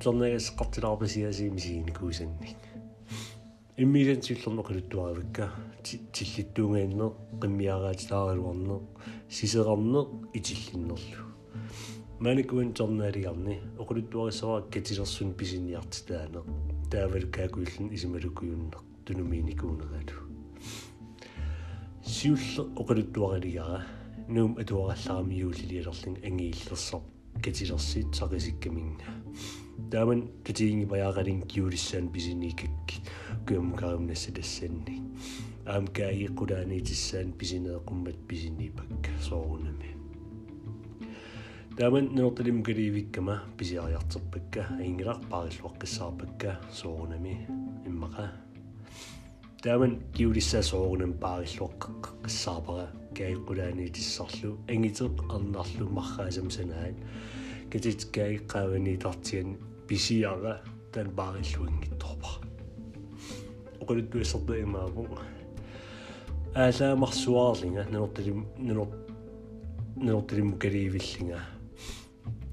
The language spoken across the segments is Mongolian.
иллернагас qattilaarpasiasiimisiinikkuusannik иммилан силлернеқалуттуаавикка тиллиттуунгаанне қиммиараатилаагалуарне сисеқарне итиллиннерлу маникуин торнаалиарни оқулуттуарисава катилерсун писинниартитаане таавалукаакуиллун исималукуюнне тунуминикуунералу сиулле оқулуттуаралигара нуум атуаралларамиуулилиалерлин ангииллерсоп катилерсит сақисиккаминга тааман катиинги баяагалин киулиссаан писиникакки куамкаарумнасса тассанни аам кааи қулааниитиссаан писинеэқуммат писинипакка соорунами тааман нуорталим каливиккама писиариартерпакка ингилар паариллуаққиссаарпакка соорунами иммақа тааман киулиссаа соорунам паариллуаққиссаарпара кааи қулааниитиссарлу ангитеқ арнарлу марраасам санаат катит кааи qaavaniitartigan писиара тан паариллуингитторпа оқулуттуиссерта имаапу аалаамарсуаарлинга нанорталим нанор нанорталим каливиллинга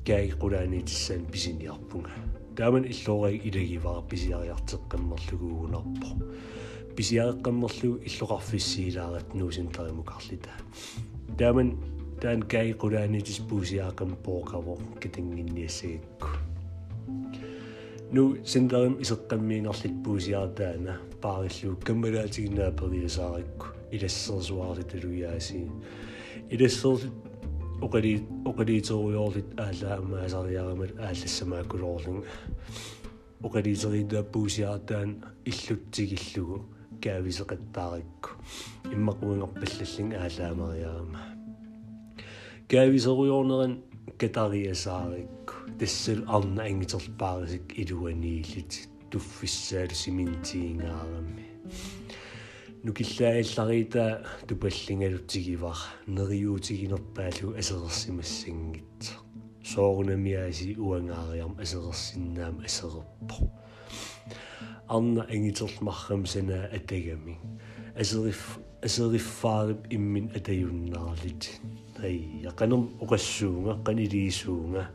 кай qulaaniitissaan pisiniarpunga тааман иллоорай илагивара писиариартеққаммерлугуугунарпо писиареққаммерлугу иллоқарфиссиилаарат нуусинтаримукарлита тааман таан кай qulaaniitis puusiaaqam pooqavo китингинниассагикку ну синдарим исеққаммиинерлит пуусиартаана паариллуу каммалаатигинаа периасааракку илассерсуаарлиталуяаси илассерсит оқали оқалиитеруйоорлит аалаамаасариарамат ааллассамаакулоорлин оқалиитерида пуусиартаан иллуттигиллугу каависеқаттаарикку иммақуингорпаллаллин аалаамариарама каависеруйоорнеран катариасаарикку тассал арна ангитерпаарисик илуанииллит туффиссаалу симинтиингаарами нукиллаалларита тупаллингалутсигивар нериуутигинерпаалу асерерсимассангит соорунамиаси уангаариарм асерерсиннаам асерерпо арна ангитерлмаррам сана атагами асериф асериффаарип иммин атаюннаарлит ай яканум оқассуунга канилиисуунга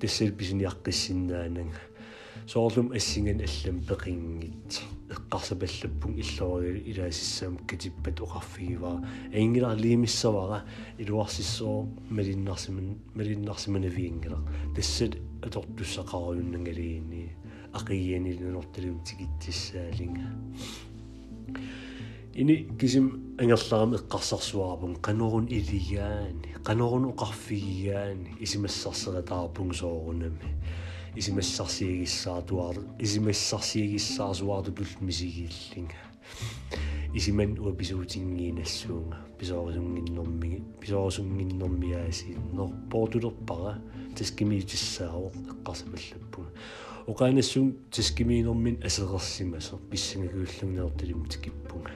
тассал писиниаққиссиннаананга соорлум ассинган аллам пеқингит эққарсапаллаппун иллоори илаасиссаам катиппат оқарфигиваа ингила лимиссавара илуарсиссоо малиннарсиман малиннарсиманавиингила тассат атортуссақаруйуннангалиини ақиени нунорталум тигиттиссаалинга ини кисим ангерларам эққарсарсуарпун канорун илияани канорун оқарфигияани исимассарсератаарпун соорунами исимассарсиигиссаатуар исимассарсиигиссаасуаартупул мисигииллинга исиман уа писуутингиинассуунга писоорусунгиннэрми писоорусунгиннэрмиааси нор портулерпара таскимиитиссаао эққарсапаллаппуга оқаанассун таскимиинэрмин асеқерсимасо писсангагууллугнеэрталим тикиппунга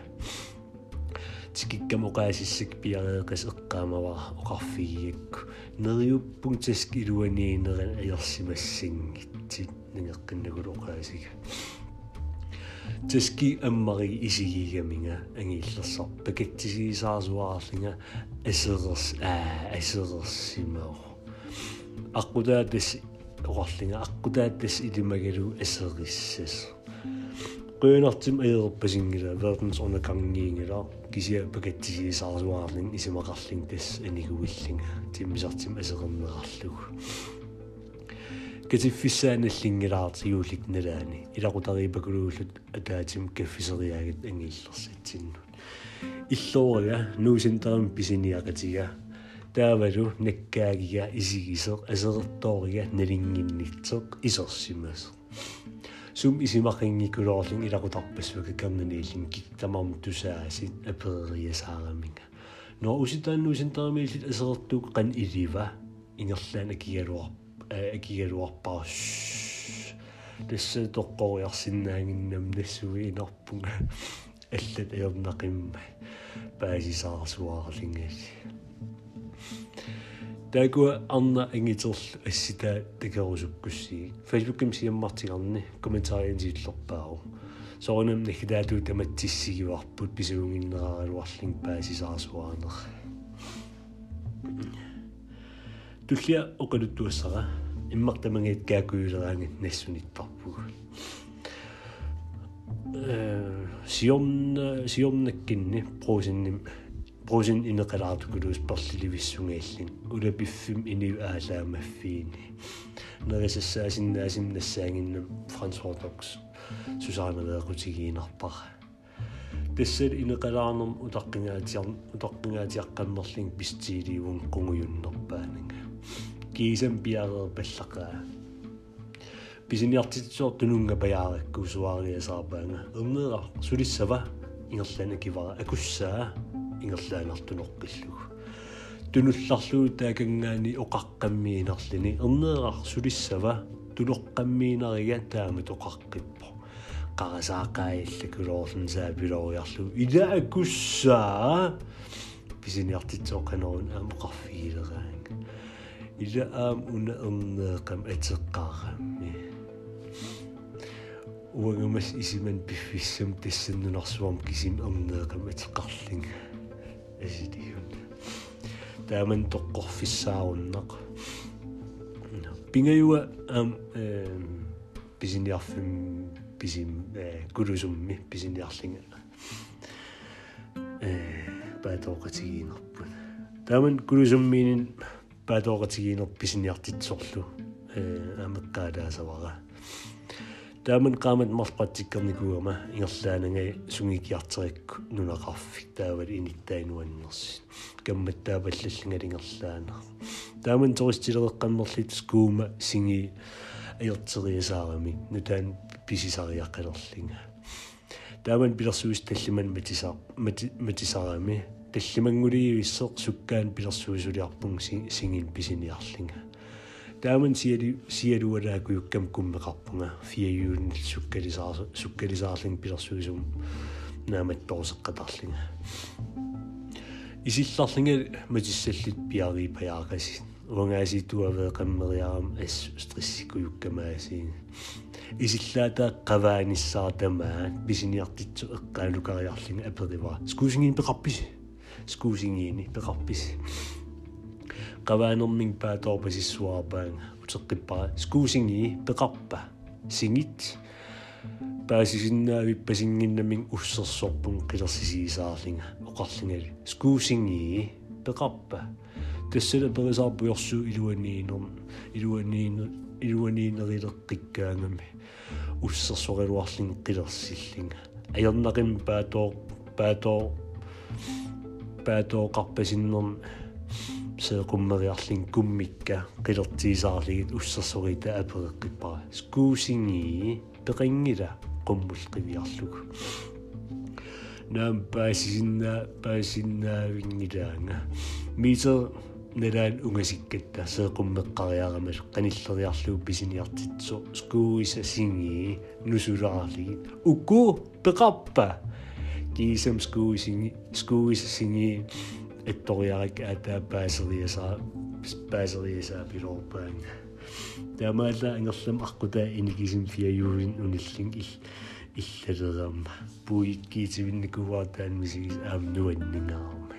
тикиккамоqaасиссак пиареэқас эққаамава оқарфигиакку нериуппун таск илуаниинеран аерсимассингитсит нигеққиннагулоqaасига таски аммари исигигаминга ангииллерсар. Пакаттисигисаасуаарлинга асерерс аа асерерсимао аққутаатас оқарлинга аққутаатас илимагалу асериссас qøynartim aerpasingila verdens undergangingila kisia pakattisiisarsuarlin isimaqarling tas aniguillinga timmisartim aserernerarlugu катиффиссааналлингилаартигуулик налаани илақутариипакулуулут атаатим каффисериаагит ангииллерсатсиннут иллоорага нуусинтерим писиниақатига таавалу наккаагига исигисеқ асерертоорига налингиннитсеқ исерсимас сум исимақингикулоорлин илақутарпассука камнанииллин киттамарм тусаасит аперериасаараминга но уситааннуусинтермииллит асерертук qan илива ингерлаан акигалуар акигалуарпаа тасса тоққориарсинаангиннам нассуи инарпунга аллат аернақимма паасисаарсуаарлингаси тагуа арна ангитерл ассита такерусуккуссии фейсбукким сиаммартигарни комментариин сииллерпаару соорнам нахилаату таматсиссигиварпут писугингиннерааруарлин паасисаарсуаанер туллиа оқалуттуассара иммартамангит каакуилераангит нассуниттарпуг э сиомна сиомнаккинни просинним просин инеқалаартукулуус перлиливиссунгаиллин улапиффим инив аалаамаффиини нерисассаасиннаасим нассаангиннам франс ортокс сусаанавеэқутигиинарпара тассал инеқалаарнерм утаққингаатиар утаққингаатиаққаннерлин пистииливун қунгуюннерпаанага кисам пиарер паллақаа писиниартитсуор тунунга паяаракку суариасаарпаанга ернера сулиссава ингерлана кивара акуссаа ингерлаанартунеққиллуг тунулларлуу таакангаани оқаққаммиинерлини ернера сулиссава тулоққаммиинарига таамат оқаққиппо. Қарасаақаиллакулоорлун саапилориарлу илаакуссаа писиниартитсоққанерун аамоқарфиилераанга ила аам уна ернеэқам атеққаарамми уангамас исиман пиффиссам тассаннунарсуам кисим ернеэқам атеққарлинга аситиун тааман тоққорфиссааруннақ пингаюа ам э писиниарфим писим э кулусумми писиниарлинга э паатоқатигиинерпут тааман кулусуммиинин паатоқатигиинер писиниартитсорлу э амеккаалаасавара тааман qaamат марпатиккерникуама ингерлаанангай сунгикиартерикку нунақарфик таавал иниттаинуаннерси камматтаапаллаллингалингерлаана тааман тористилереққаннерлит скуума синги аертериасаарами нутаан писисариаққалерлинга тааман пилерсуис таллиман матисаа матисаарами таллимангулиивиссеқ суккаан пилерсуисулиарпун сингин писиниарлинга Daarom zie je, die, zie je door dat eh, ik je kan komen rappen. Vier uur zoeken nou die zaling, pilasjes om. Naar met pauze gedachting. Is het latlingen met je zelfde piari bij jaren zien. Wanneer ze toe werken met jaren is stressig je kan mij zien. Is het later kawaan is zaten man. Bissen je altijd kan elkaar jaren hebben. Scoozing in de rappies. Scoozing in de rappies. Пааторпасиссуарпаанга утеққиппара скуусинги пеқарпа сингит паасисиннаавип пасингиннамин уссерсорпун қилерсисигисаарлинга оқарлингали скуусинги пеқарпа тассала перисаарпуйорсуу илуаниинерм илуаниин илуаниинерилеққиккаангами уссерсорилуарлин қилерсиллинга аернақим паатоо паатоо паатоо қарпасиннерм seequmмериарлин куммикка qilертиисаарлигит уссерсорита апереққиппара скуусинги пеқингила qumмулқивиарлугу наам паасинна паасиннаавингилаанга митер нэлаан унгасиккатта сеэқуммеққариарамал қаниллериарлуу писиниартитсо скууиса синги нусулаарлигит укку пеқарпа кисам скуисинги скууиса синги ittoriarik ata paaseriasa paaseriasa pilorpaan тамаала ингерлам аққута иникисим фиаюурин униллин ил иллалераама пуиккиитивинникуаатаан мисигис аам нуаннингаарма